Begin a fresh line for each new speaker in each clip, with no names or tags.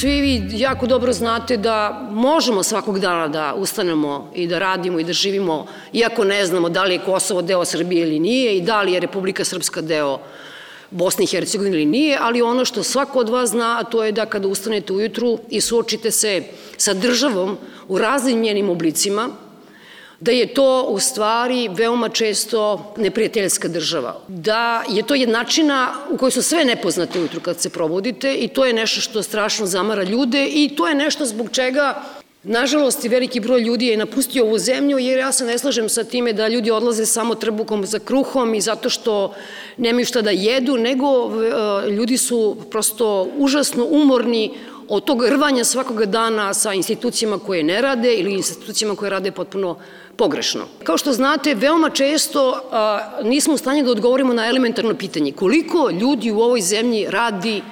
Svi vi jako dobro znate da možemo svakog dana da ustanemo i da radimo i da živimo, iako ne znamo da li je Kosovo deo Srbije ili nije i da li je Republika Srpska deo Bosne i Hercegovine ili nije, ali ono što svako od vas zna, a to je da kada ustanete ujutru i suočite se sa državom u raznim njenim oblicima, da je to u stvari veoma često neprijateljska država. Da je to jednačina u kojoj su sve nepoznate ujutru kad se probudite i to je nešto što strašno zamara ljude i to je nešto zbog čega Nažalost, veliki broj ljudi je napustio ovu zemlju, jer ja se ne slažem sa time da ljudi odlaze samo trbukom za kruhom i zato što nemaju šta da jedu, nego e, ljudi su prosto užasno umorni od tog rvanja svakoga dana sa institucijama koje ne rade ili institucijama koje rade potpuno pogrešno. Kao što znate, veoma često a, nismo u stanju da odgovorimo na elementarno pitanje koliko ljudi u ovoj zemlji radi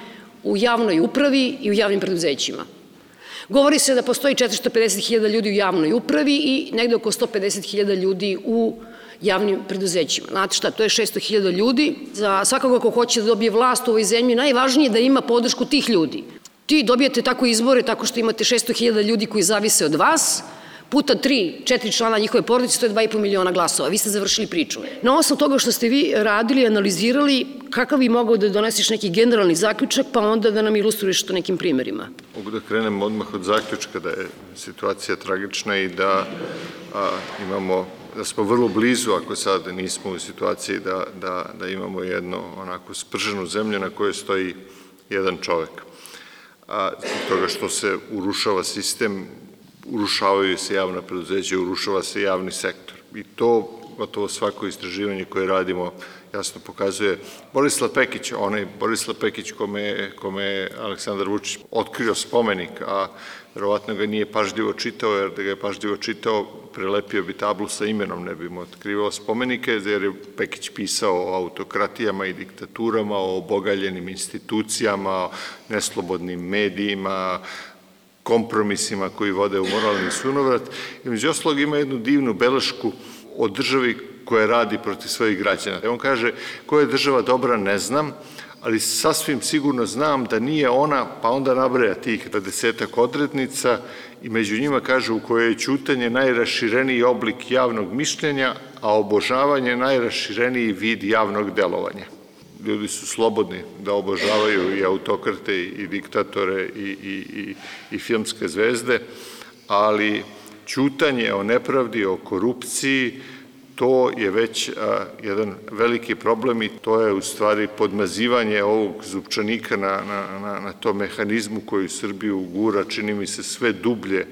u javnoj upravi i u javnim preduzećima. Govori se da postoji 450.000 ljudi u javnoj upravi i negde oko 150.000 ljudi u javnim preduzećima. Znate šta, to je 600.000 ljudi. Za svakoga ko hoće da dobije vlast u ovoj zemlji, najvažnije je da ima podršku tih ljudi. Ti dobijate tako izbore tako što imate 600.000 ljudi koji zavise od vas, puta tri, četiri člana njihove porodice, to je 2,5 miliona glasova. Vi ste završili priču. Na osnovu toga što ste vi radili, analizirali, kakav bi mogao da doneseš neki generalni zaključak, pa onda da nam ilustruješ to nekim primerima?
Mogu da krenem odmah od zaključka da je situacija tragična i da a, imamo da smo vrlo blizu, ako sad nismo u situaciji da, da, da imamo jedno onako sprženu zemlju na kojoj stoji jedan čovek. Zbog toga što se urušava sistem urušavaju se javna preduzeća, urušava se javni sektor. I to gotovo svako istraživanje koje radimo jasno pokazuje. Borislav Pekić, onaj Borislav Pekić kome, kome je Aleksandar Vučić otkrio spomenik, a verovatno ga nije pažljivo čitao, jer da ga je pažljivo čitao, prelepio bi tablu sa imenom, ne bi mu otkrivao spomenike, jer je Pekić pisao o autokratijama i diktaturama, o obogaljenim institucijama, o neslobodnim medijima, kompromisima koji vode u moralni sunovrat. I među oslog ima jednu divnu belešku o državi koja radi protiv svojih građana. On kaže, koja je država dobra, ne znam, ali sasvim sigurno znam da nije ona, pa onda nabraja tih desetak odrednica i među njima kaže u kojoj je čutanje najrašireniji oblik javnog mišljenja, a obožavanje najrašireniji vid javnog delovanja ljudi su slobodni da obožavaju i autokrate i diktatore i, i, i, i filmske zvezde, ali čutanje o nepravdi, o korupciji, to je već a, jedan veliki problem i to je u stvari podmazivanje ovog zupčanika na, na, na, na to mehanizmu koji Srbiju gura, čini mi se sve dublje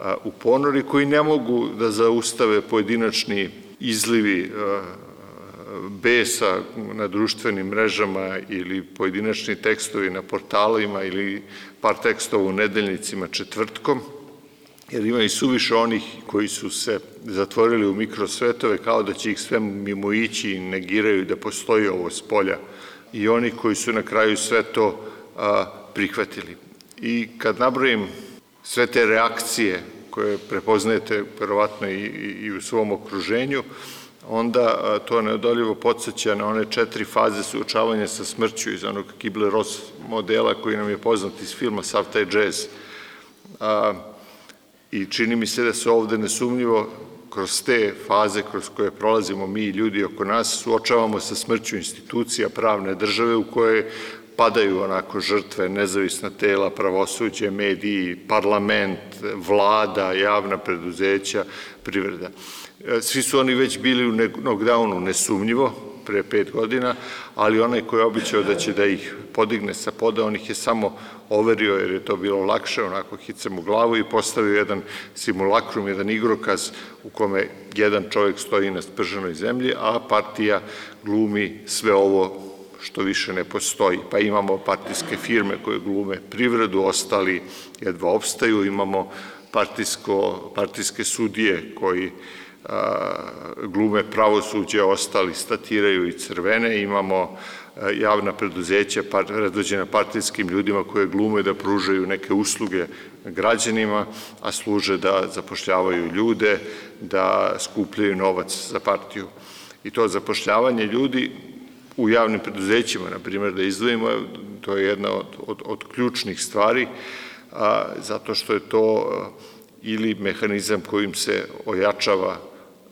a, u ponori, koji ne mogu da zaustave pojedinačni izlivi a, besa na društvenim mrežama ili pojedinačni tekstovi na portalima ili par tekstova u nedeljnicima četvrtkom, jer ima i suviše onih koji su se zatvorili u mikrosvetove kao da će ih sve mimo ići i negiraju da postoji ovo s polja i oni koji su na kraju sve to a, prihvatili. I kad nabrojim sve te reakcije koje prepoznajete verovatno i, i, i u svom okruženju, onda to neodoljivo podsjeća na one četiri faze suočavanja sa smrću iz onog Kibler-Ross modela koji nam je poznat iz filma Sav taj džez. A, I čini mi se da se ovde nesumnjivo kroz te faze kroz koje prolazimo mi i ljudi oko nas suočavamo sa smrću institucija pravne države u kojoj padaju onako žrtve, nezavisna tela, pravosuđe, mediji, parlament, vlada, javna preduzeća, privreda. E, svi su oni već bili u knockdownu nesumnjivo, pre pet godina, ali onaj koji je običao da će da ih podigne sa poda, on ih je samo overio jer je to bilo lakše, onako hicam u glavu i postavio jedan simulakrum, jedan igrokaz u kome jedan čovjek stoji na sprženoj zemlji, a partija glumi sve ovo što više ne postoji. Pa imamo partijske firme koje glume privredu, ostali jedva opstaju, imamo partijsko, partijske sudije koji glume pravosuđe, ostali statiraju i crvene, imamo javna preduzeća predvođena partijskim ljudima koje glume da pružaju neke usluge građanima, a služe da zapošljavaju ljude, da skupljaju novac za partiju. I to zapošljavanje ljudi u javnim preduzećima, na primjer, da izdvojimo, to je jedna od, od, od ključnih stvari, a, zato što je to ili mehanizam kojim se ojačava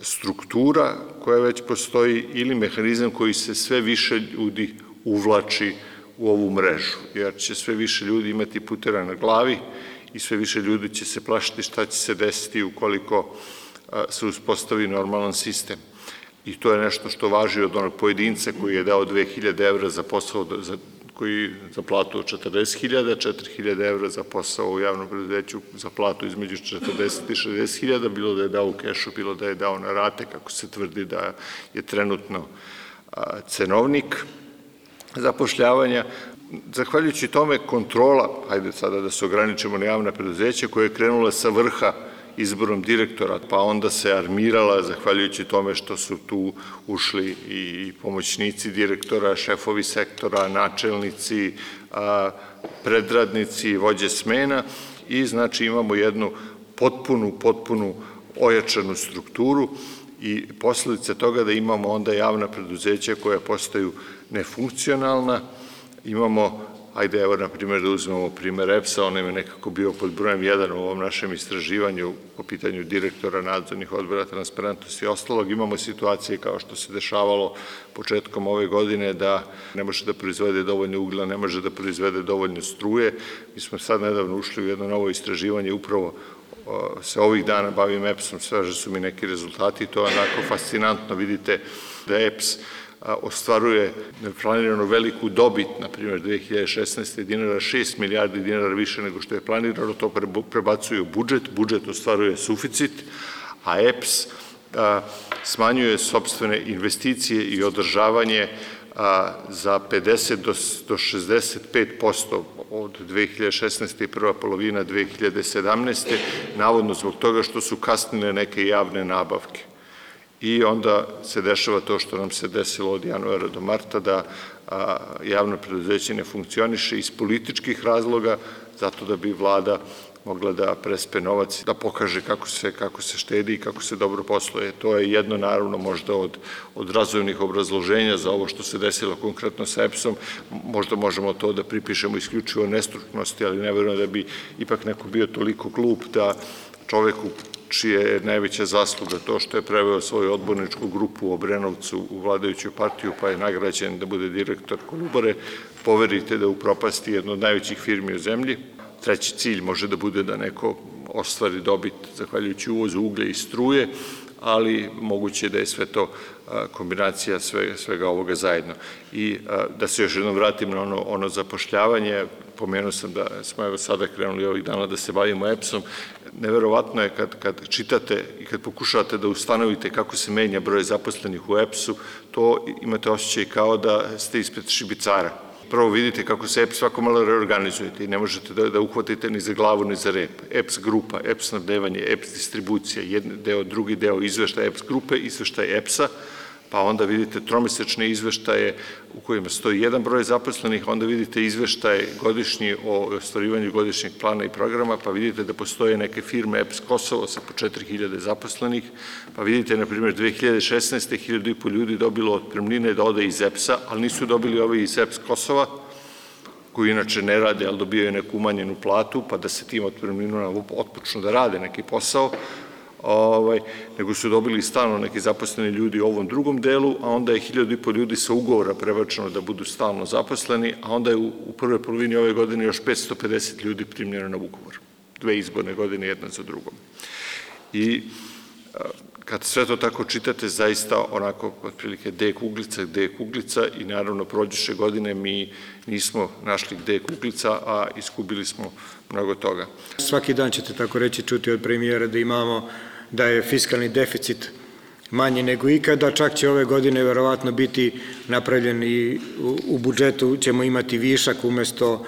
struktura koja već postoji ili mehanizam koji se sve više ljudi uvlači u ovu mrežu, jer će sve više ljudi imati putera na glavi i sve više ljudi će se plašiti šta će se desiti ukoliko se uspostavi normalan sistem. I to je nešto što važi od onog pojedinca koji je dao 2000 evra za posao za koji za platu od 40.000, 4.000 evra za posao u javnom preduzeću za platu između 40 i 60.000, bilo da je dao u kešu, bilo da je dao na rate, kako se tvrdi da je trenutno cenovnik zapošljavanja. Zahvaljujući tome kontrola, hajde sada da se ograničemo na javna preduzeća, koja je krenula sa vrha izborom direktora, pa onda se armirala zahvaljujući tome što su tu ušli i pomoćnici direktora, šefovi sektora, načelnici, predradnici, vođe smena i znači imamo jednu potpunu, potpunu ojačanu strukturu i posledice toga da imamo onda javna preduzeća koja postaju nefunkcionalna, imamo Ajde, evo, na primjer, da uzmemo primer EPS-a, on je nekako bio pod brojem 1 u ovom našem istraživanju po pitanju direktora nadzornih odbora, transparentnosti i ostalog. Imamo situacije kao što se dešavalo početkom ove godine da ne može da proizvede dovoljno ugla, ne može da proizvede dovoljno struje. Mi smo sad nedavno ušli u jedno novo istraživanje upravo se ovih dana bavim EPS-om, sveže su mi neki rezultati, to je onako fascinantno, vidite da EPS ostvaruje planirano veliku dobit, na primjer 2016. dinara 6 milijardi dinara više nego što je planirano, to prebacuje u budžet, budžet ostvaruje suficit, a EPS smanjuje sobstvene investicije i održavanje za 50 do, do 65% od 2016. i prva polovina 2017. navodno zbog toga što su kasnile neke javne nabavke i onda se dešava to što nam se desilo od januara do marta, da javno preduzeće ne funkcioniše iz političkih razloga, zato da bi vlada mogla da prespe novac, da pokaže kako se, kako se štedi i kako se dobro posluje. To je jedno, naravno, možda od, od razvojnih obrazloženja za ovo što se desilo konkretno sa EPS-om. Možda možemo to da pripišemo isključivo nestručnosti, ali ne verujem da bi ipak neko bio toliko glup da čoveku čije je najveća zasluga to što je preveo svoju odborničku grupu u Obrenovcu u vladajuću partiju, pa je nagrađen da bude direktor Kolubare, poverite da upropasti jednu od najvećih firmi u zemlji. Treći cilj može da bude da neko ostvari dobit zahvaljujući uvozu uglja i struje, ali moguće da je sve to kombinacija svega, svega ovoga zajedno. I da se još jednom vratim na ono, ono zapošljavanje, pomenuo sam da smo evo sada krenuli ovih dana da se bavimo EPS-om, neverovatno je kad, kad čitate i kad pokušavate da ustanovite kako se menja broj zaposlenih u EPS-u, to imate osjećaj kao da ste ispred šibicara. Prvo vidite kako se EPS svako malo reorganizujete i ne možete da, da uhvatite ni za glavu ni za rep. EPS grupa, EPS snabdevanje, EPS distribucija, jedan deo, drugi deo izveštaja EPS grupe, izveštaj EPS-a, pa onda vidite tromesečne izveštaje u kojima stoji jedan broj zaposlenih, onda vidite izveštaje godišnji o ostvarivanju godišnjeg plana i programa, pa vidite da postoje neke firme EPS Kosovo sa po 4000 zaposlenih, pa vidite, na primjer, 2016. 1000 i po ljudi dobilo otpremnine da ode iz EPS-a, ali nisu dobili ovi iz EPS Kosova, koji inače ne rade, ali dobijaju neku umanjenu platu, pa da se tim otpremninama otpočnu da rade neki posao, ovaj, nego su dobili stalno neki zaposleni ljudi u ovom drugom delu, a onda je hiljadu i po ljudi sa ugovora prebačeno da budu stalno zaposleni, a onda je u, u polovini ove godine još 550 ljudi primljeno na ugovor. Dve izborne godine, jedna za drugom. I kad sve to tako čitate, zaista onako otprilike gde je kuglica, gde je kuglica i naravno prođeše godine mi nismo našli gde je kuglica, a iskubili smo mnogo toga.
Svaki dan ćete tako reći čuti od premijera da imamo da je fiskalni deficit manji nego ikada, čak će ove godine verovatno biti napravljen i u budžetu ćemo imati višak umesto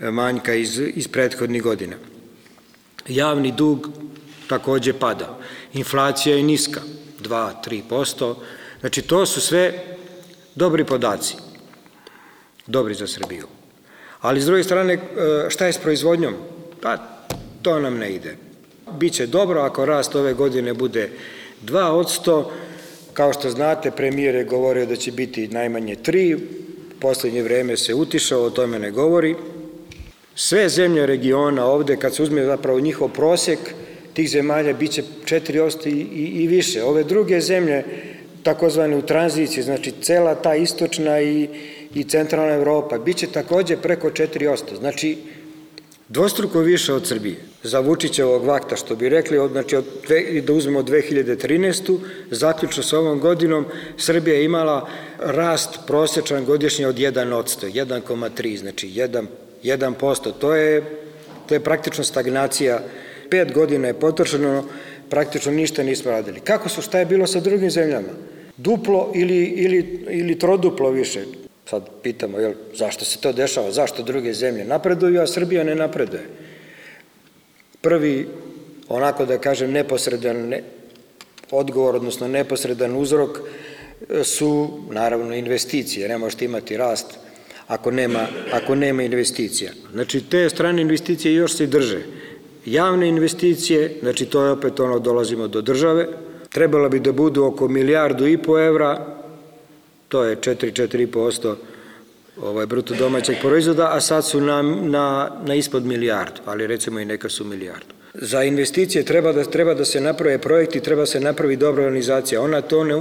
manjka iz, iz prethodnih godina. Javni dug takođe pada. Inflacija je niska, 2-3%. Znači, to su sve dobri podaci, dobri za Srbiju. Ali, s druge strane, šta je s proizvodnjom? Pa, to nam ne ide. Biće dobro ako rast ove godine bude 2 od 100, Kao što znate, premijer je govorio da će biti najmanje tri, poslednje vreme se utišao, o tome ne govori. Sve zemlje regiona ovde, kad se uzme zapravo njihov prosek, tih zemalja biće 4% i, i, i više. Ove druge zemlje, takozvane u tranziciji, znači cela ta istočna i, i centralna Evropa, biće takođe preko 4%. Znači, dvostruko više od Srbije. Za Vučićevog vakta, što bi rekli, od, znači od, da uzmemo 2013. zaključno sa ovom godinom, Srbija je imala rast prosečan godišnje od 1%, 1,3, znači 1, 1%. To je, to je praktično stagnacija. Pet godina je potrošeno, praktično ništa nismo radili. Kako su, šta je bilo sa drugim zemljama? Duplo ili, ili, ili troduplo više. Sad pitamo, jel, zašto se to dešava, zašto druge zemlje napreduju, a Srbija ne napreduje. Prvi, onako da kažem, neposredan ne, odgovor, odnosno neposredan uzrok su, naravno, investicije. Ne možete imati rast ako nema, ako nema investicija. Znači, te strane investicije još se drže. Javne investicije, znači to je opet ono, dolazimo do države, trebalo bi da budu oko milijardu i po evra, to je 4-4,5% ovaj, bruto domaćeg proizvoda, a sad su na, na, na ispod milijardu, ali recimo i neka su milijardu. Za investicije treba da, treba da se naprave projekti, treba se napravi dobra organizacija. Ona to ne,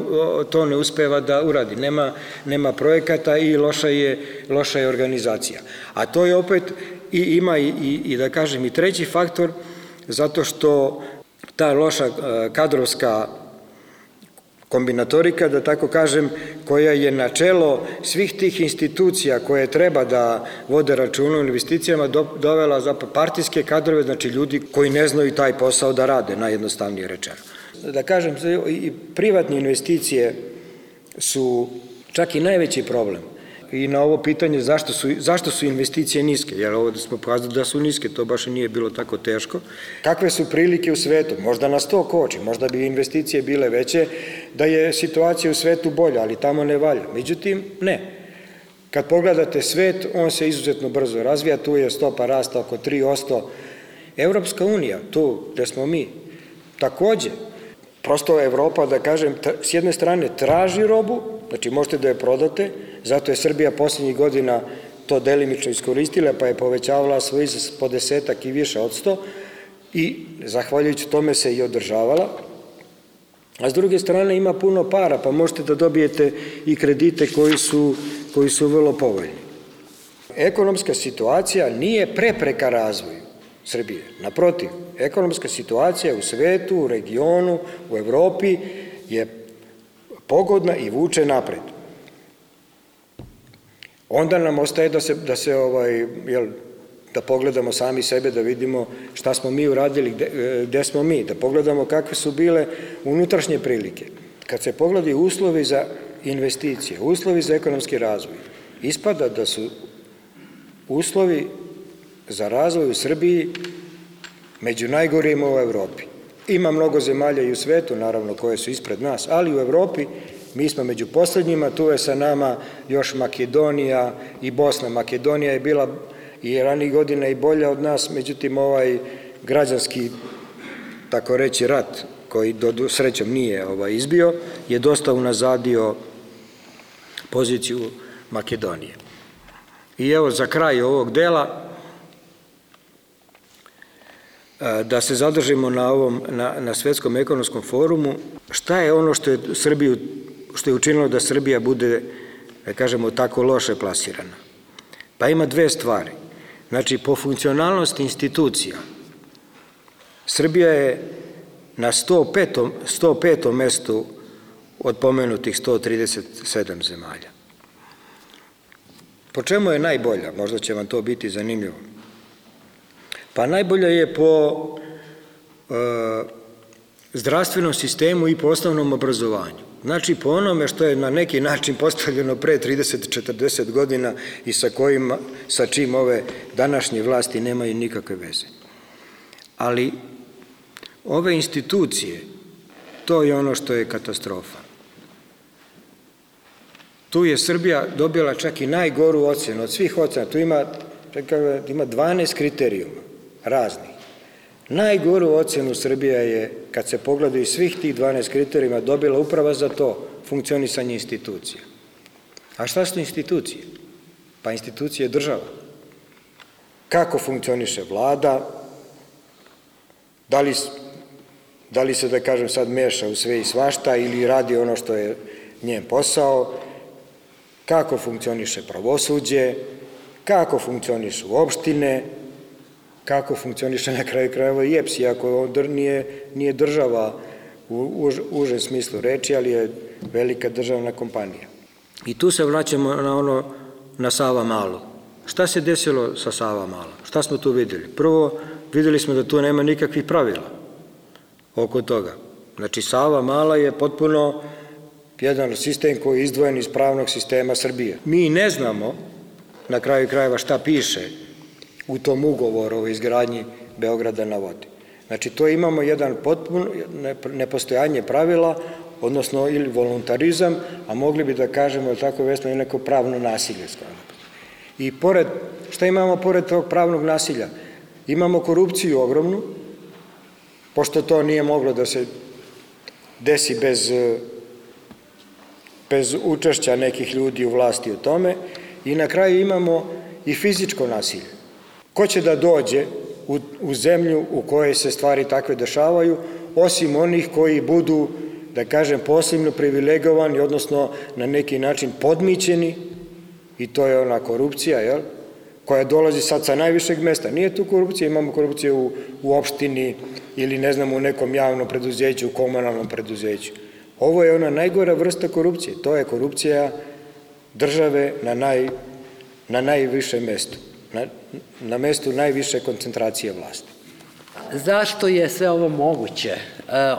to ne uspeva da uradi. Nema, nema projekata i loša je, loša je organizacija. A to je opet i ima i, i, i da kažem i treći faktor, zato što ta loša eh, kadrovska kombinatorika, da tako kažem, koja je na čelo svih tih institucija koje treba da vode računa u investicijama, dovela za partijske kadrove, znači ljudi koji ne znaju taj posao da rade, najjednostavnije rečeno. Da kažem, i privatne investicije su čak i najveći problem i na ovo pitanje zašto su, zašto su investicije niske, jer ovo da smo pokazali da su niske, to baš nije bilo tako teško. Kakve su prilike u svetu? Možda nas to koči, možda bi investicije bile veće, da je situacija u svetu bolja, ali tamo ne valja. Međutim, ne. Kad pogledate svet, on se izuzetno brzo razvija, tu je stopa rasta oko 3%. Evropska unija, tu gde smo mi, takođe, prosto Evropa, da kažem, s jedne strane traži robu, znači možete da je prodate, Zato je Srbija poslednjih godina to delimično iskoristila, pa je povećavala svoj izaz po desetak i više od sto i zahvaljujući tome se i održavala. A s druge strane ima puno para, pa možete da dobijete i kredite koji su, koji su vrlo povoljni. Ekonomska situacija nije prepreka razvoju Srbije. Naprotiv, ekonomska situacija u svetu, u regionu, u Evropi je pogodna i vuče napred onda nam ostaje da se, da se ovaj, jel, da pogledamo sami sebe, da vidimo šta smo mi uradili, gde, gde smo mi, da pogledamo kakve su bile unutrašnje prilike. Kad se pogledaju uslovi za investicije, uslovi za ekonomski razvoj, ispada da su uslovi za razvoj u Srbiji među najgorijima u Evropi. Ima mnogo zemalja i u svetu, naravno, koje su ispred nas, ali u Evropi Mi smo među poslednjima, tu je sa nama još Makedonija i Bosna. Makedonija je bila i ranih godina i bolja od nas, međutim ovaj građanski, tako reći, rat koji do srećom nije ovaj, izbio, je dosta unazadio poziciju Makedonije. I evo za kraj ovog dela, da se zadržimo na ovom na, na svetskom ekonomskom forumu, šta je ono što je Srbiju što je učinilo da Srbija bude, da kažemo, tako loše plasirana? Pa ima dve stvari. Znači, po funkcionalnosti institucija, Srbija je na 105. 105. mestu od pomenutih 137 zemalja. Po čemu je najbolja? Možda će vam to biti zanimljivo. Pa najbolja je po e, zdravstvenom sistemu i po osnovnom obrazovanju. Znači, po onome što je na neki način postavljeno pre 30-40 godina i sa, kojima, sa čim ove današnje vlasti nemaju nikakve veze. Ali ove institucije, to je ono što je katastrofa. Tu je Srbija dobila čak i najgoru ocenu od svih ocena. Tu ima, čekaj, ima 12 kriterijuma raznih. Najgoru ocenu Srbija je, kad se pogledaju svih tih 12 kriterijima, dobila upravo za to funkcionisanje institucija. A šta su institucije? Pa institucije je država. Kako funkcioniše vlada, da li, da li se, da kažem sad, meša u sve i svašta ili radi ono što je njen posao, kako funkcioniše pravosuđe, kako funkcionišu opštine, kako funkcioniše na kraju krajeva i EPS, iako nije, nije država u užem smislu reči, ali je velika državna kompanija. I tu se vraćamo na ono, na Sava Malu. Šta se desilo sa Sava Mala? Šta smo tu videli? Prvo, videli smo da tu nema nikakvih pravila oko toga. Znači, Sava Mala je potpuno jedan sistem koji je izdvojen iz pravnog sistema Srbije. Mi ne znamo, na kraju krajeva, šta piše u tom ugovoru o izgradnji Beograda na vodi. Znači, to imamo jedan potpuno nepostojanje pravila, odnosno ili voluntarizam, a mogli bi da kažemo, tako vesno, i neko pravno nasilje. I pored, šta imamo pored tog pravnog nasilja? Imamo korupciju ogromnu, pošto to nije moglo da se desi bez, bez učešća nekih ljudi u vlasti u tome, i na kraju imamo i fizičko nasilje. Ko će da dođe u, u zemlju u kojoj se stvari takve dešavaju, osim onih koji budu, da kažem, posebno privilegovani, odnosno na neki način podmićeni, i to je ona korupcija, jel? koja dolazi sad sa najvišeg mesta. Nije tu korupcija, imamo korupciju u, u opštini ili ne znam u nekom javnom preduzeću, u komunalnom preduzeću. Ovo je ona najgora vrsta korupcije. To je korupcija države na, naj, na najvišem mestu na, na mestu najviše koncentracije vlasti.
Zašto je sve ovo moguće, e,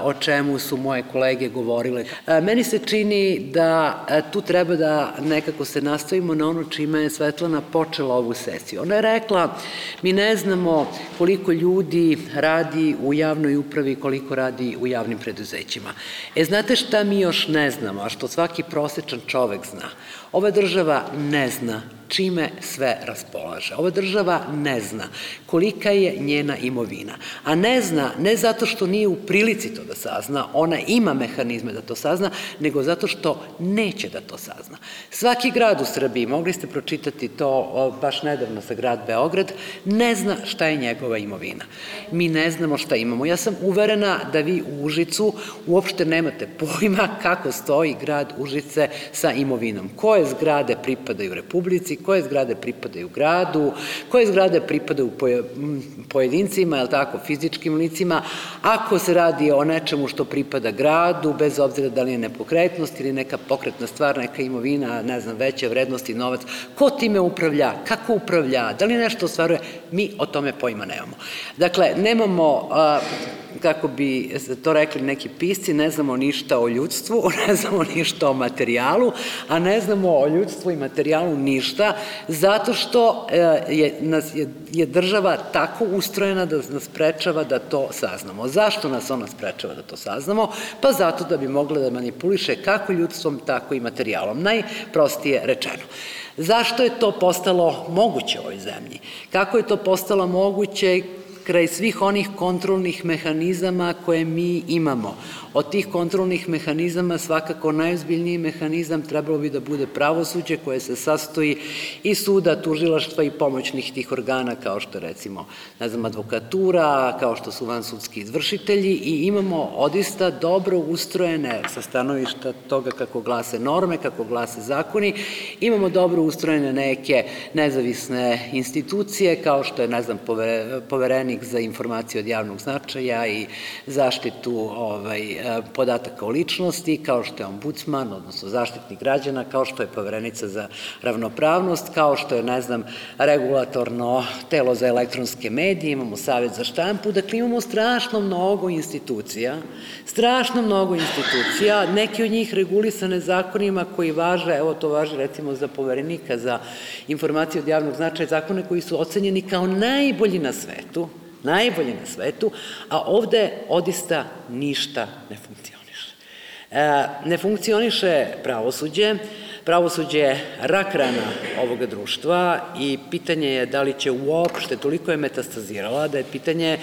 o čemu su moje kolege govorile? E, meni se čini da e, tu treba da nekako se nastavimo na ono čime je Svetlana počela ovu sesiju. Ona je rekla, mi ne znamo koliko ljudi radi u javnoj upravi, koliko radi u javnim preduzećima. E, znate šta mi još ne znamo, a što svaki prosečan čovek zna? Ova država ne zna čime sve raspolaže. Ova država ne zna kolika je njena imovina, a ne zna ne zato što nije u prilici to da sazna, ona ima mehanizme da to sazna, nego zato što neće da to sazna. Svaki grad u Srbiji, mogli ste pročitati to baš nedavno sa grad Beograd, ne zna šta je njegova imovina. Mi ne znamo šta imamo. Ja sam uverena da vi u Užicu uopšte nemate pojma kako stoji grad Užice sa imovinom. Koje zgrade pripadaju Republici, koje zgrade pripadaju gradu, koje zgrade pripadaju pojedincima, je tako, fizičkim licima, ako se radi o nečemu što pripada gradu, bez obzira da li je nepokretnost ili neka pokretna stvar, neka imovina, ne znam, veće vrednosti, novac, ko time upravlja, kako upravlja, da li nešto ostvaruje, mi o tome pojma nemamo. Dakle, nemamo kako bi to rekli neki pisci, ne znamo ništa o ljudstvu, ne znamo ništa o materijalu, a ne znamo o ljudstvu i materijalu ništa, zato što e, je, nas, je, je država tako ustrojena da nas sprečava da to saznamo. Zašto nas ona sprečava da to saznamo? Pa zato da bi mogla da manipuliše kako ljudstvom, tako i materijalom. Najprostije rečeno. Zašto je to postalo moguće u ovoj zemlji? Kako je to postalo moguće kraj svih onih kontrolnih mehanizama koje mi imamo. Od tih kontrolnih mehanizama svakako najozbiljniji mehanizam trebalo bi da bude pravosuđe koje se sastoji i suda, tužilaštva i pomoćnih tih organa kao što recimo, ne znam, advokatura, kao što su vansudski izvršitelji i imamo odista dobro ustrojene sa stanovišta toga kako glase norme, kako glase zakoni, imamo dobro ustrojene neke nezavisne institucije kao što je, ne znam, poverenik za informacije od javnog značaja i zaštitu ovaj, E, podataka o ličnosti, kao što je ombudsman, odnosno zaštitnik građana, kao što je poverenica za ravnopravnost, kao što je, ne znam, regulatorno telo za elektronske medije, imamo Savet za štampu, dakle imamo strašno mnogo institucija, strašno mnogo institucija, neki od njih regulisane zakonima koji važe, evo to važe recimo za poverenika za informacije od javnog značaja, zakone koji su ocenjeni kao najbolji na svetu, najbolje na svetu, a ovde odista ništa ne funkcioniše. E, ne funkcioniše pravosuđe, pravosuđe je rak rana ovoga društva i pitanje je da li će uopšte, toliko je metastazirala, da je pitanje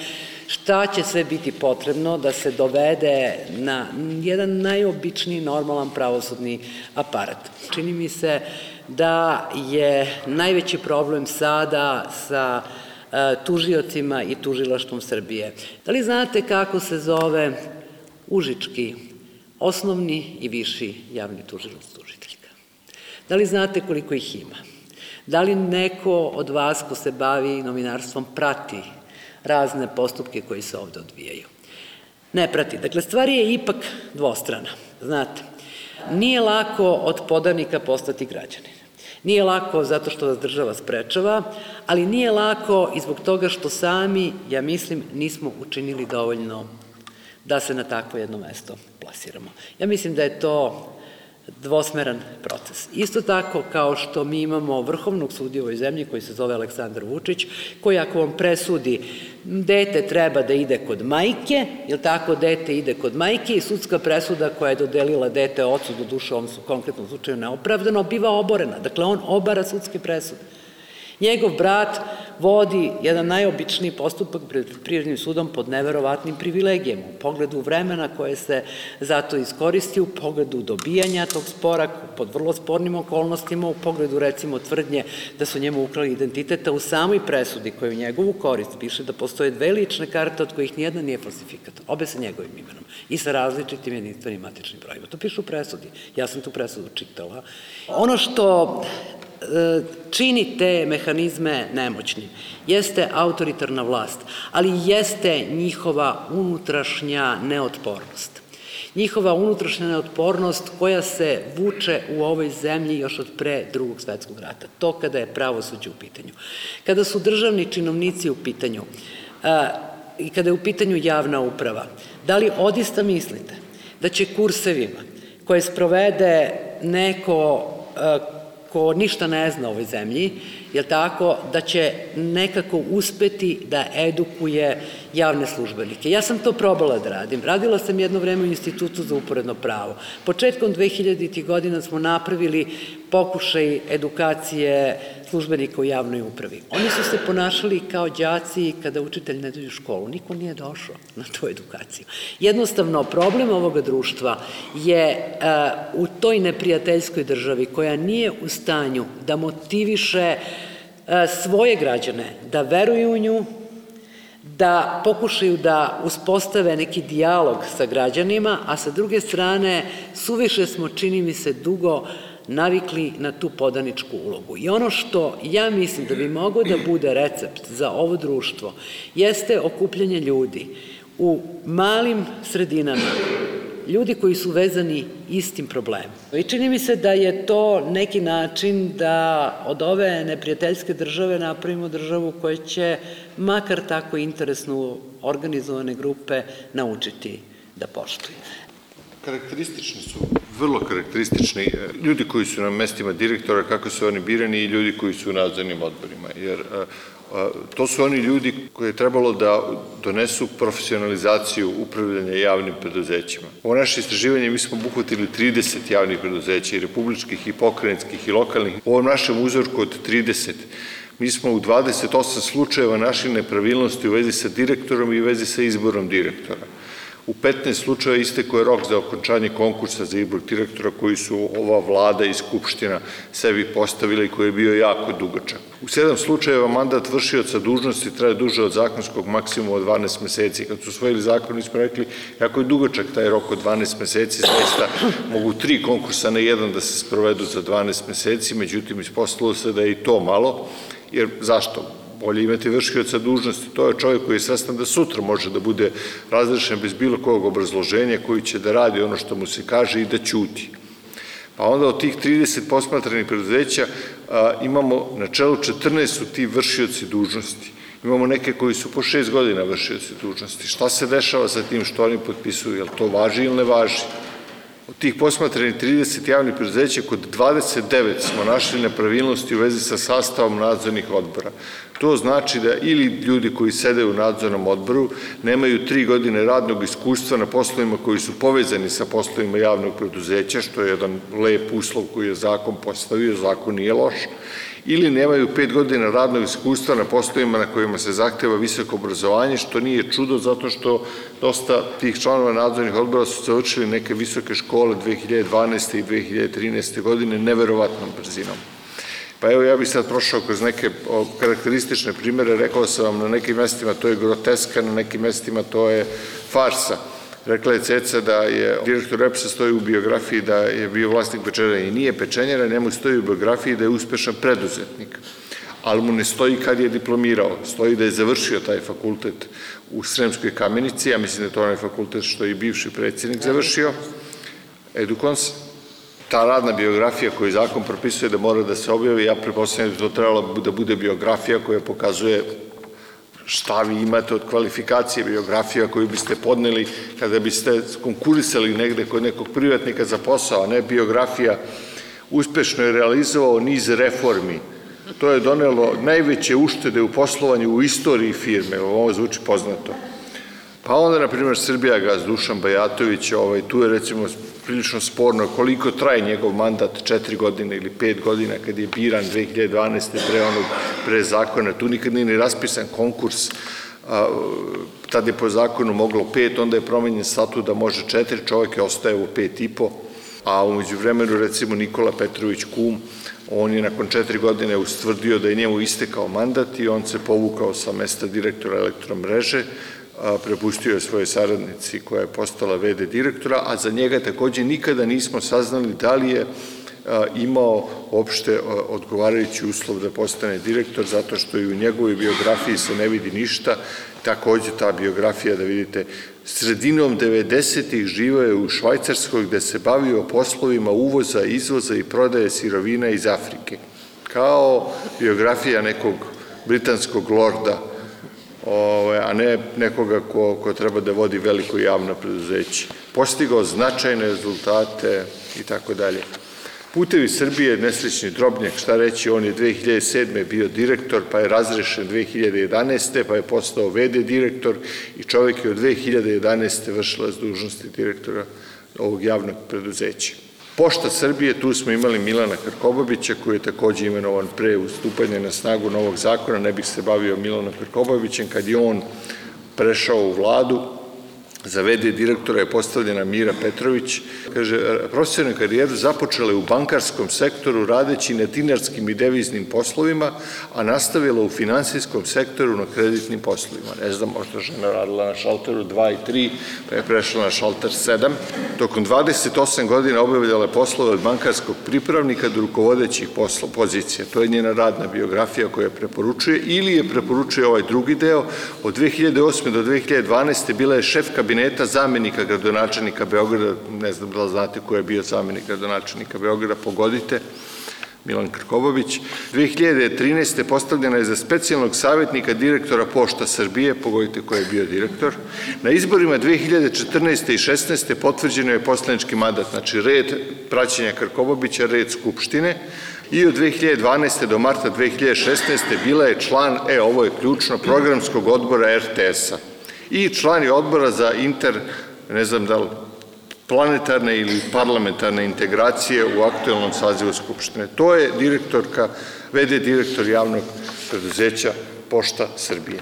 šta će sve biti potrebno da se dovede na jedan najobičniji normalan pravosudni aparat. Čini mi se da je najveći problem sada sa e, tužiocima i tužilaštvom Srbije. Da li znate kako se zove Užički osnovni i viši javni tužilac tužiteljka? Da li znate koliko ih ima? Da li neko od vas ko se bavi novinarstvom prati razne postupke koji se ovde odvijaju? Ne prati. Dakle, stvar je ipak dvostrana. Znate, nije lako od podanika postati građanin. Nije lako zato što vas država sprečava, ali nije lako i zbog toga što sami, ja mislim, nismo učinili dovoljno da se na takvo jedno mesto plasiramo. Ja mislim da je to dvosmeran proces. Isto tako kao što mi imamo vrhovnog sudija u ovoj zemlji koji se zove Aleksandar Vučić, koji ako vam presudi dete treba da ide kod majke, ili tako dete ide kod majke i sudska presuda koja je dodelila dete ocu, do duše u ovom konkretnom slučaju neopravdano, biva oborena. Dakle, on obara sudske presude. Njegov brat vodi jedan najobičniji postupak pred prirodnim sudom pod neverovatnim privilegijama, u pogledu vremena koje se zato iskoristi, u pogledu dobijanja tog spora pod vrlo spornim okolnostima, u pogledu recimo tvrdnje da su njemu ukrali identiteta u samoj presudi koja u njegovu korist piše da postoje dve lične karte od kojih nijedna nije falsifikat, obe sa njegovim imenom i sa različitim jedinstvenim matičnim brojima. To piše u presudi. Ja sam tu presudu čitala. Ono što čini te mehanizme nemoćnim. Jeste autoritarna vlast, ali jeste njihova unutrašnja neotpornost. Njihova unutrašnja neotpornost koja se vuče u ovoj zemlji još od pre drugog svetskog rata. To kada je pravosuđe u pitanju. Kada su državni činovnici u pitanju i kada je u pitanju javna uprava, da li odista mislite da će kursevima koje sprovede neko ko ništa ne zna o ovoj zemlji, je tako, da će nekako uspeti da edukuje javne službenike. Ja sam to probala da radim. Radila sam jedno vreme u Institutu za uporedno pravo. Početkom 2000. godina smo napravili pokušaj edukacije službenika u javnoj upravi. Oni su se ponašali kao đaci kada učitelj ne dođe u školu. Niko nije došao na tu edukaciju. Jednostavno, problem ovoga društva je uh, u toj neprijateljskoj državi koja nije u stanju da motiviše uh, svoje građane da veruju u nju, da pokušaju da uspostave neki dijalog sa građanima, a sa druge strane suviše smo, čini mi se, dugo navikli na tu podaničku ulogu. I ono što ja mislim da bi mogao da bude recept za ovo društvo jeste okupljanje ljudi u malim sredinama, ljudi koji su vezani istim problemom. I čini mi se da je to neki način da od ove neprijateljske države napravimo državu koja će makar tako interesnu organizovane grupe naučiti da poštuju.
Karakteristični su, vrlo karakteristični e, ljudi koji su na mestima direktora, kako su oni birani i ljudi koji su u nadzornim odborima, jer e, a, to su oni ljudi koji je trebalo da donesu profesionalizaciju upravljanja javnim preduzećima. Ovo naše istraživanje mi smo obuhvatili 30 javnih preduzeća i republičkih i pokrenjskih i lokalnih. U ovom našem uzorku od 30 mi smo u 28 slučajeva našli nepravilnosti u vezi sa direktorom i u vezi sa izborom direktora. U 15 slučajeva isteko je rok za okončanje konkursa za izbor direktora koji su ova vlada i skupština sebi postavila i koji je bio jako dugačak. U sedam slučajeva mandat vršioca dužnosti traje duže od zakonskog maksimuma od 12 meseci. Kad su usvojili zakon, mi smo rekli, jako je dugačak taj rok od 12 meseci, zaista mogu tri konkursa na jedan da se sprovedu za 12 meseci, međutim, ispostavilo se da je i to malo, jer zašto? Bolje imati vršioca dužnosti. To je čovjek koji je svestan da sutra može da bude razrešen bez bilo kojeg obrazloženja, koji će da radi ono što mu se kaže i da ćuti. Pa onda od tih 30 posmatranih preduzeća a, imamo na čelu 14 su ti vršioci dužnosti. Imamo neke koji su po šest godina vršioci dužnosti. Šta se dešava sa tim što oni potpisuju? Jel to važi ili ne važi? Od tih posmatranih 30 javnih preduzeća, kod 29 smo našli nepravilnosti u vezi sa sastavom nadzornih odbora. To znači da ili ljudi koji sede u nadzornom odboru nemaju tri godine radnog iskustva na poslovima koji su povezani sa poslovima javnog preduzeća, što je jedan lep uslov koji je zakon postavio, zakon nije loš, ili nemaju pet godina radnog iskustva na poslovima na kojima se zahteva visoko obrazovanje, što nije čudo zato što dosta tih članova nadzornih odbora su završili neke visoke škole 2012. i 2013. godine neverovatnom brzinom. Pa evo ja bih sad prošao kroz neke karakteristične primere, rekao sam vam na nekim mestima to je groteska, na nekim mestima to je farsa. Rekla je Ceca da je direktor EPS-a stoji u biografiji da je bio vlasnik pečenjera i nije pečenjera, njemu stoji u biografiji da je uspešan preduzetnik. Ali mu ne stoji kad je diplomirao, stoji da je završio taj fakultet u Sremskoj kamenici, ja mislim da je to onaj fakultet što je i bivši predsjednik završio, Edukons, ta radna biografija koju zakon propisuje da mora da se objavi, ja prepostavljam da to trebalo da bude biografija koja pokazuje šta vi imate od kvalifikacije biografija koju biste podneli kada biste konkurisali negde kod nekog privatnika za posao, a ne biografija uspešno je realizovao niz reformi. To je donelo najveće uštede u poslovanju u istoriji firme, ovo zvuči poznato. Pa onda, na primjer, Srbija gaz Dušan Bajatović, ovaj, tu je recimo prilično sporno koliko traje njegov mandat, četiri godine ili pet godina, kad je biran 2012. pre onog, pre zakona, tu nikad nije ni raspisan konkurs, a, tad je po zakonu moglo pet, onda je promenjen statut da može četiri, čovjek je ostaje u pet i po, a umeđu vremenu recimo Nikola Petrović Kum, on je nakon četiri godine ustvrdio da je njemu istekao mandat i on se povukao sa mesta direktora elektromreže, prepustio je svoje saradnici koja je postala VD direktora, a za njega takođe nikada nismo saznali da li je imao opšte odgovarajući uslov da postane direktor, zato što i u njegovoj biografiji se ne vidi ništa, takođe ta biografija, da vidite, sredinom 90-ih živao je u Švajcarskoj gde se bavio poslovima uvoza, izvoza i prodaje sirovina iz Afrike. Kao biografija nekog britanskog lorda, Ovaj, a ne nekoga ko, ko treba da vodi veliko javno preduzeće. Postigao značajne rezultate i tako dalje. Putevi Srbije, nesrećni drobnjak, šta reći, on je 2007. bio direktor, pa je razrešen 2011. pa je postao VD direktor i čovek je od 2011. vršila s dužnosti direktora ovog javnog preduzeća. Pošta Srbije, tu smo imali Milana Krkobabića koji je takođe imenovan pre ustupanja na snagu novog zakona, ne bih se bavio Milanom Krkobabićem, kad je on prešao u vladu, Za VD direktora je postavljena Mira Petrović. Kaže, profesionalnu karijeru započela je u bankarskom sektoru radeći na dinarskim i deviznim poslovima, a nastavila u finansijskom sektoru na kreditnim poslovima. Ne znam, možda žena radila na šalteru 2 i 3, pa je prešla na šalter 7. Tokom 28 godina obavljala poslove od bankarskog pripravnika do rukovodećih poslo, pozicija. To je njena radna biografija koja preporučuje ili je preporučuje ovaj drugi deo. Od 2008. do 2012. bila je šef kabineta kabineta zamenika gradonačelnika Beograda, ne znam da li znate ko je bio zamenik gradonačelnika Beograda, pogodite, Milan Krkobović. 2013. postavljena je za specijalnog savjetnika direktora Pošta Srbije, pogodite ko je bio direktor. Na izborima 2014. i 16. potvrđeno je poslanički mandat, znači red praćenja Krkobobića, red Skupštine, i od 2012. do marta 2016. bila je član, e, ovo je ključno, programskog odbora RTS-a i člani odbora za inter, ne znam da li planetarne ili parlamentarne integracije u aktualnom sazivu Skupštine. To je direktorka, vede direktor javnog preduzeća Pošta Srbije.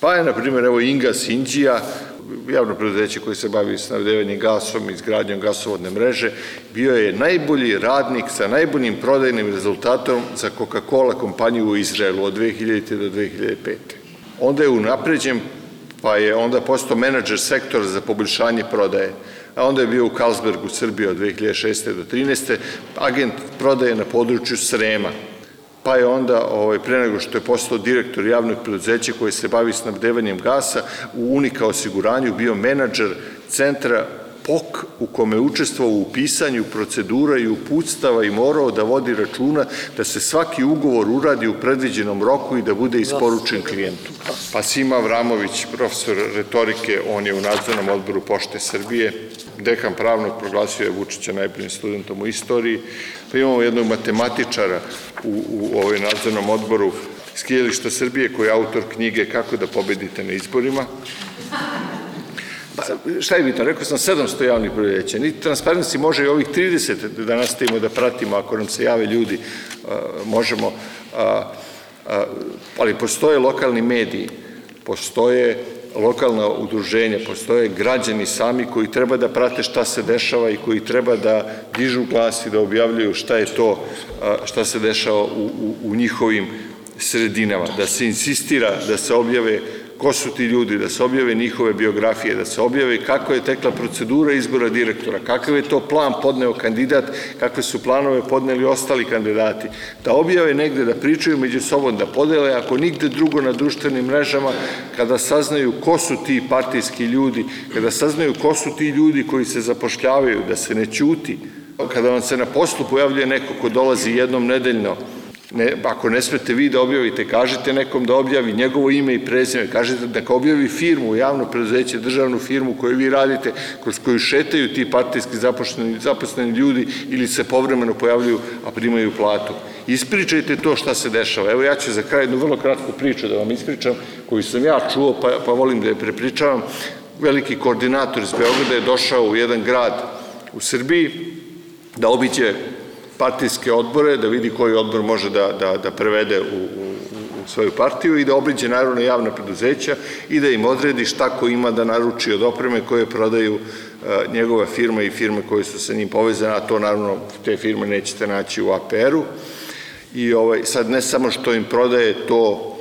Pa je, na primjer, evo Inga Sinđija, javno preduzeće koje se bavi snabdevanjem gasom i izgradnjom gasovodne mreže, bio je najbolji radnik sa najboljim prodajnim rezultatom za Coca-Cola kompaniju u Izraelu od 2000. do 2005. Onda je unapređen pa je onda postao menadžer sektora za poboljšanje prodaje. A onda je bio u Carlsbergu, Srbiji od 2006. do 2013. agent prodaje na području Srema. Pa je onda, ovaj, pre nego što je postao direktor javnog preduzeća koji se bavi snabdevanjem gasa, u Unika osiguranju bio menadžer centra POK u kome učestvovao u pisanju procedura i uputstava i morao da vodi računa da se svaki ugovor uradi u predviđenom roku i da bude isporučen klijentu. Pa Sima Vramović, profesor retorike, on je u nadzornom odboru Pošte Srbije, dekan pravnog proglasio je Vučića najboljim studentom u istoriji, pa imamo jednog matematičara u, u ovoj nadzornom odboru Skijelišta Srbije koji je autor knjige Kako da pobedite na izborima. Šta je bitno? Rekao sam 700 javnih preduzeća. Niti Transparency može i ovih 30 da nastavimo da pratimo ako nam se jave ljudi, možemo, ali postoje lokalni mediji, postoje lokalna udruženja, postoje građani sami koji treba da prate šta se dešava i koji treba da dižu glas i da objavljuju šta je to, šta se dešava u, u, u njihovim sredinama, da se insistira da se objave ko su ti ljudi, da se objave njihove biografije, da se objave kako je tekla procedura izbora direktora, kakav je to plan podneo kandidat, kakve su planove podneli ostali kandidati, da objave negde, da pričaju među sobom, da podele, ako nigde drugo na društvenim mrežama, kada saznaju ko su ti partijski ljudi, kada saznaju ko su ti ljudi koji se zapošljavaju, da se ne ćuti, kada vam se na poslu pojavljuje neko ko dolazi jednom nedeljno, Ne, ako ne smete vi da objavite, kažete nekom da objavi njegovo ime i prezime, kažete da ka objavi firmu, javno preduzeće, državnu firmu koju vi radite, kroz koju šetaju ti partijski zaposleni, zaposleni ljudi ili se povremeno pojavljuju, a primaju platu. Ispričajte to šta se dešava. Evo ja ću za kraj jednu vrlo kratku priču da vam ispričam, koju sam ja čuo, pa, pa volim da je prepričavam. Veliki koordinator iz Beograda je došao u jedan grad u Srbiji da obiđe partijske odbore, da vidi koji odbor može da, da, da prevede u, u, u svoju partiju i da obriđe naravno javna preduzeća i da im odredi šta ko ima da naruči od opreme koje prodaju a, njegova firma i firme koje su sa njim povezane, a to naravno te firme nećete naći u APR-u. I ovaj, sad ne samo što im prodaje to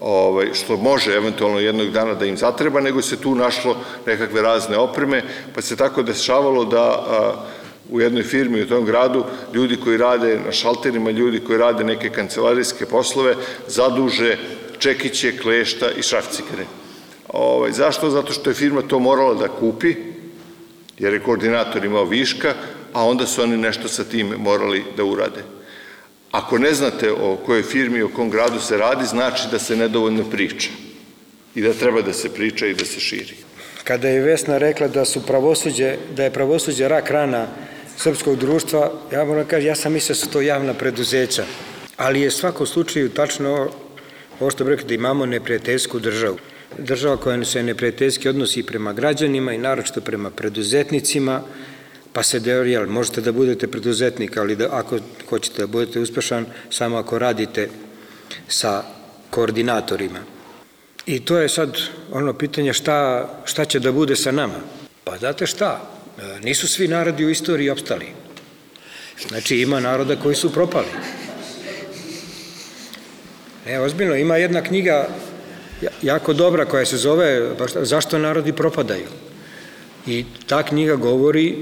ovaj, što može eventualno jednog dana da im zatreba, nego se tu našlo nekakve razne opreme, pa se tako dešavalo da a, u jednoj firmi u tom gradu, ljudi koji rade na šalterima, ljudi koji rade neke kancelarijske poslove, zaduže čekiće, klešta i šrafcikare. Ovaj, zašto? Zato što je firma to morala da kupi, jer je koordinator imao viška, a onda su oni nešto sa tim morali da urade. Ako ne znate o kojoj firmi o kom gradu se radi, znači da se nedovoljno priča i da treba da se priča i da se širi.
Kada je Vesna rekla da su pravosuđe, da je pravosuđe rak rana srpskog društva, ja moram da kažem, ja sam mislio da su to javna preduzeća, ali je svako slučaju tačno ovo što bi rekli da imamo neprijateljsku državu. Država koja se neprijateljski odnosi prema građanima i naročito prema preduzetnicima, pa se jel, možete da budete preduzetnik, ali da, ako hoćete da budete uspešan, samo ako radite sa koordinatorima. I to je sad ono pitanje šta, šta će da bude sa nama. Pa znate šta, nisu svi narodi u istoriji opstali. Znači, ima naroda koji su propali. Ne, ozbiljno, ima jedna knjiga jako dobra koja se zove Zašto narodi propadaju. I ta knjiga govori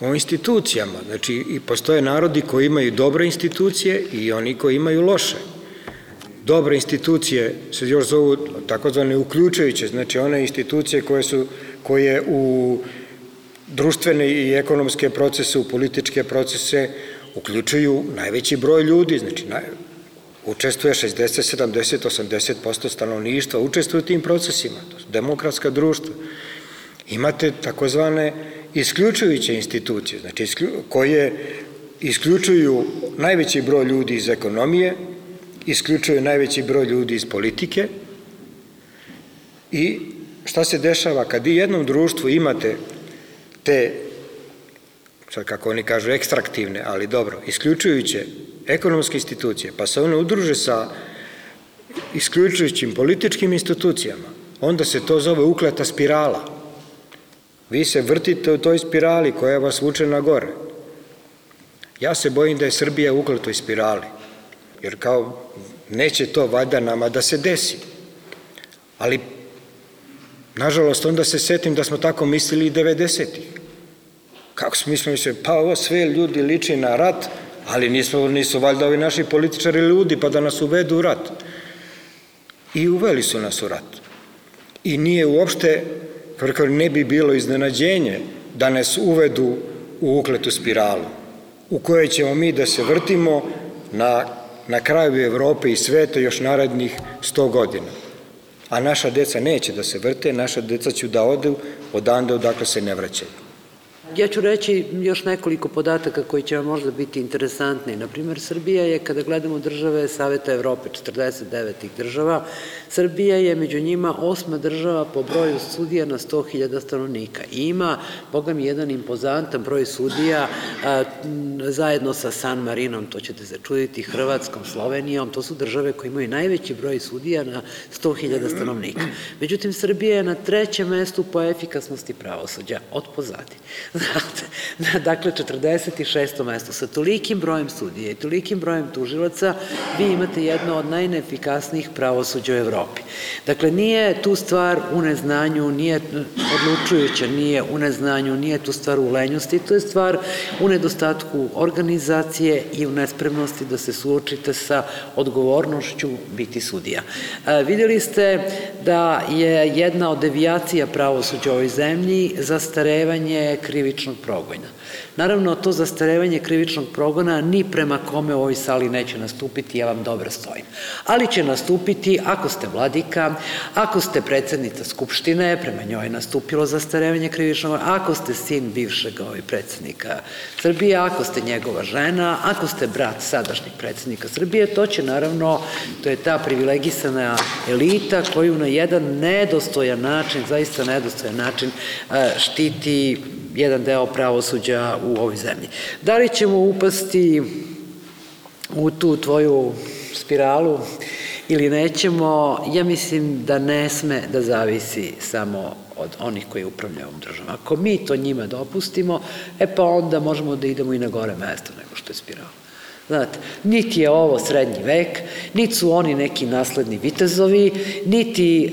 o institucijama. Znači, i postoje narodi koji imaju dobre institucije i oni koji imaju loše. Dobre institucije se još zovu takozvane uključujuće, znači one institucije koje su koje u društvene i ekonomske procese, u političke procese uključuju najveći broj ljudi, znači naj, učestvuje 60, 70, 80% stanovništva, učestvuje u tim procesima, to su demokratska društva. Imate takozvane isključujuće institucije, znači isklju, koje isključuju najveći broj ljudi iz ekonomije, isključuju najveći broj ljudi iz politike i šta se dešava kad i jednom društvu imate te, sad kako oni kažu, ekstraktivne, ali dobro, isključujuće ekonomske institucije, pa se one udruže sa isključujućim političkim institucijama, onda se to zove ukleta spirala. Vi se vrtite u toj spirali koja vas vuče na gore. Ja se bojim da je Srbija u ukletoj spirali, jer kao neće to valjda nama da se desi. Ali Nažalost, onda se setim da smo tako mislili i 90-ih. Kako smo mislili, pa ovo sve ljudi liči na rat, ali nisu, nisu valjda ovi naši političari ljudi, pa da nas uvedu u rat. I uveli su nas u rat. I nije uopšte, kako ne bi bilo iznenađenje da nas uvedu u ukletu spiralu, u kojoj ćemo mi da se vrtimo na, na kraju Evrope i sveta još narednih 100 godina a naša deca neće da se vrte, naša deca će da odu odande odakle se ne vraćaju.
Ja ću reći još nekoliko podataka koji će vam možda biti interesantni. Naprimer, Srbija je, kada gledamo države Saveta Evrope, 49 država, Srbija je među njima osma država po broju sudija na 100.000 stanovnika. I ima, boga mi, jedan impozantan broj sudija a, zajedno sa San Marinom, to ćete se čuditi, Hrvatskom, Slovenijom, to su države koje imaju najveći broj sudija na 100.000 stanovnika. Međutim, Srbija je na trećem mestu po efikasnosti pravosuđa, od pozadi. Znate, dakle, 46. mesto. Sa tolikim brojem sudija i tolikim brojem tužilaca vi imate jedno od najneefikasnijih pravosuđa u Evropi. Dakle, nije tu stvar u neznanju, nije odlučujuća, nije u neznanju, nije tu stvar u lenjosti, to je stvar u nedostatku organizacije i u nespremnosti da se suočite sa odgovornošću biti sudija. E, videli ste da je jedna od devijacija pravosuđa u ovoj zemlji zastarevanje krivičnog progojna. Naravno, to zastarevanje krivičnog progona ni prema kome u ovoj sali neće nastupiti, ja vam dobro stojim. Ali će nastupiti ako ste vladika, ako ste predsednica Skupštine, prema njoj je nastupilo zastarevanje krivičnog, ako ste sin bivšeg ovaj predsednika Srbije, ako ste njegova žena, ako ste brat sadašnjeg predsednika Srbije, to će naravno, to je ta privilegisana elita koju na jedan nedostojan način, zaista nedostojan način štiti jedan deo pravosuđa u ovoj zemlji. Da li ćemo upasti u tu tvoju spiralu ili nećemo, ja mislim da ne sme da zavisi samo od onih koji upravljaju ovom državom. Ako mi to njima dopustimo, e pa onda možemo da idemo i na gore mesto nego što je spirala. Znate, niti je ovo srednji vek, niti su oni neki nasledni vitezovi, niti e,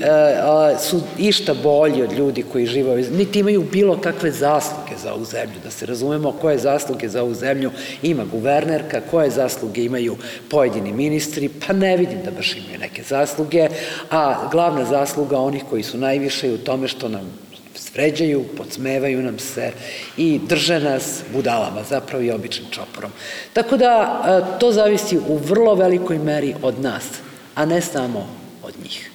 su išta bolji od ljudi koji žive, niti imaju bilo kakve zasluge za ovu zemlju, da se razumemo koje zasluge za ovu zemlju ima guvernerka, koje zasluge imaju pojedini ministri, pa ne vidim da baš imaju neke zasluge, a glavna zasluga onih koji su najviše je u tome što nam vređaju, podsmevaju nam se i drže nas budalama, zapravo i običnim čoporom. Tako da e, to zavisi u vrlo velikoj meri od nas, a ne samo od njih.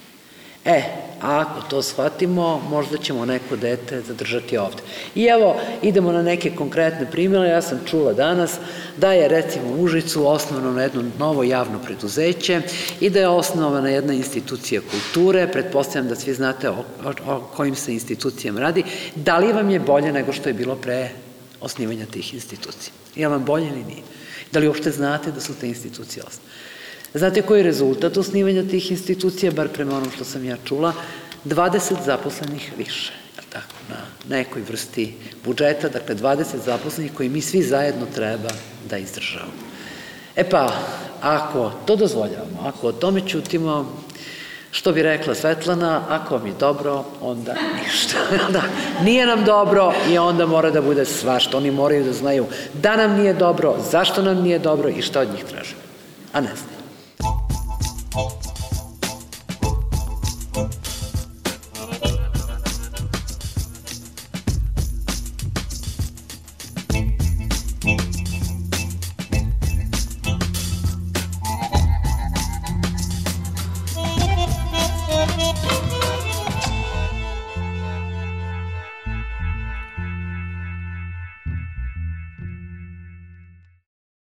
E, a ako to shvatimo, možda ćemo neko dete zadržati ovde. I evo, idemo na neke konkretne primjere. Ja sam čula danas da je recimo u Užicu osnovano jedno novo javno preduzeće i da je osnovana jedna institucija kulture, pretpostavljam da svi znate o, o, o kojim se institucijama radi. Da li vam je bolje nego što je bilo pre osnivanja tih institucija? Je vam bolje ili nije? Da li uopšte znate da su te institucije osnovane? Znate koji je rezultat osnivanja tih institucija, bar prema onom što sam ja čula? 20 zaposlenih više, tako, na nekoj vrsti budžeta, dakle 20 zaposlenih koji mi svi zajedno treba da izdržavamo. E pa, ako to dozvoljavamo, ako o tome čutimo, što bi rekla Svetlana, ako je dobro, onda ništa. da, nije nam dobro i onda mora da bude svašta. Oni moraju da znaju da nam nije dobro, zašto nam nije dobro i šta od njih tražimo. A ne znam.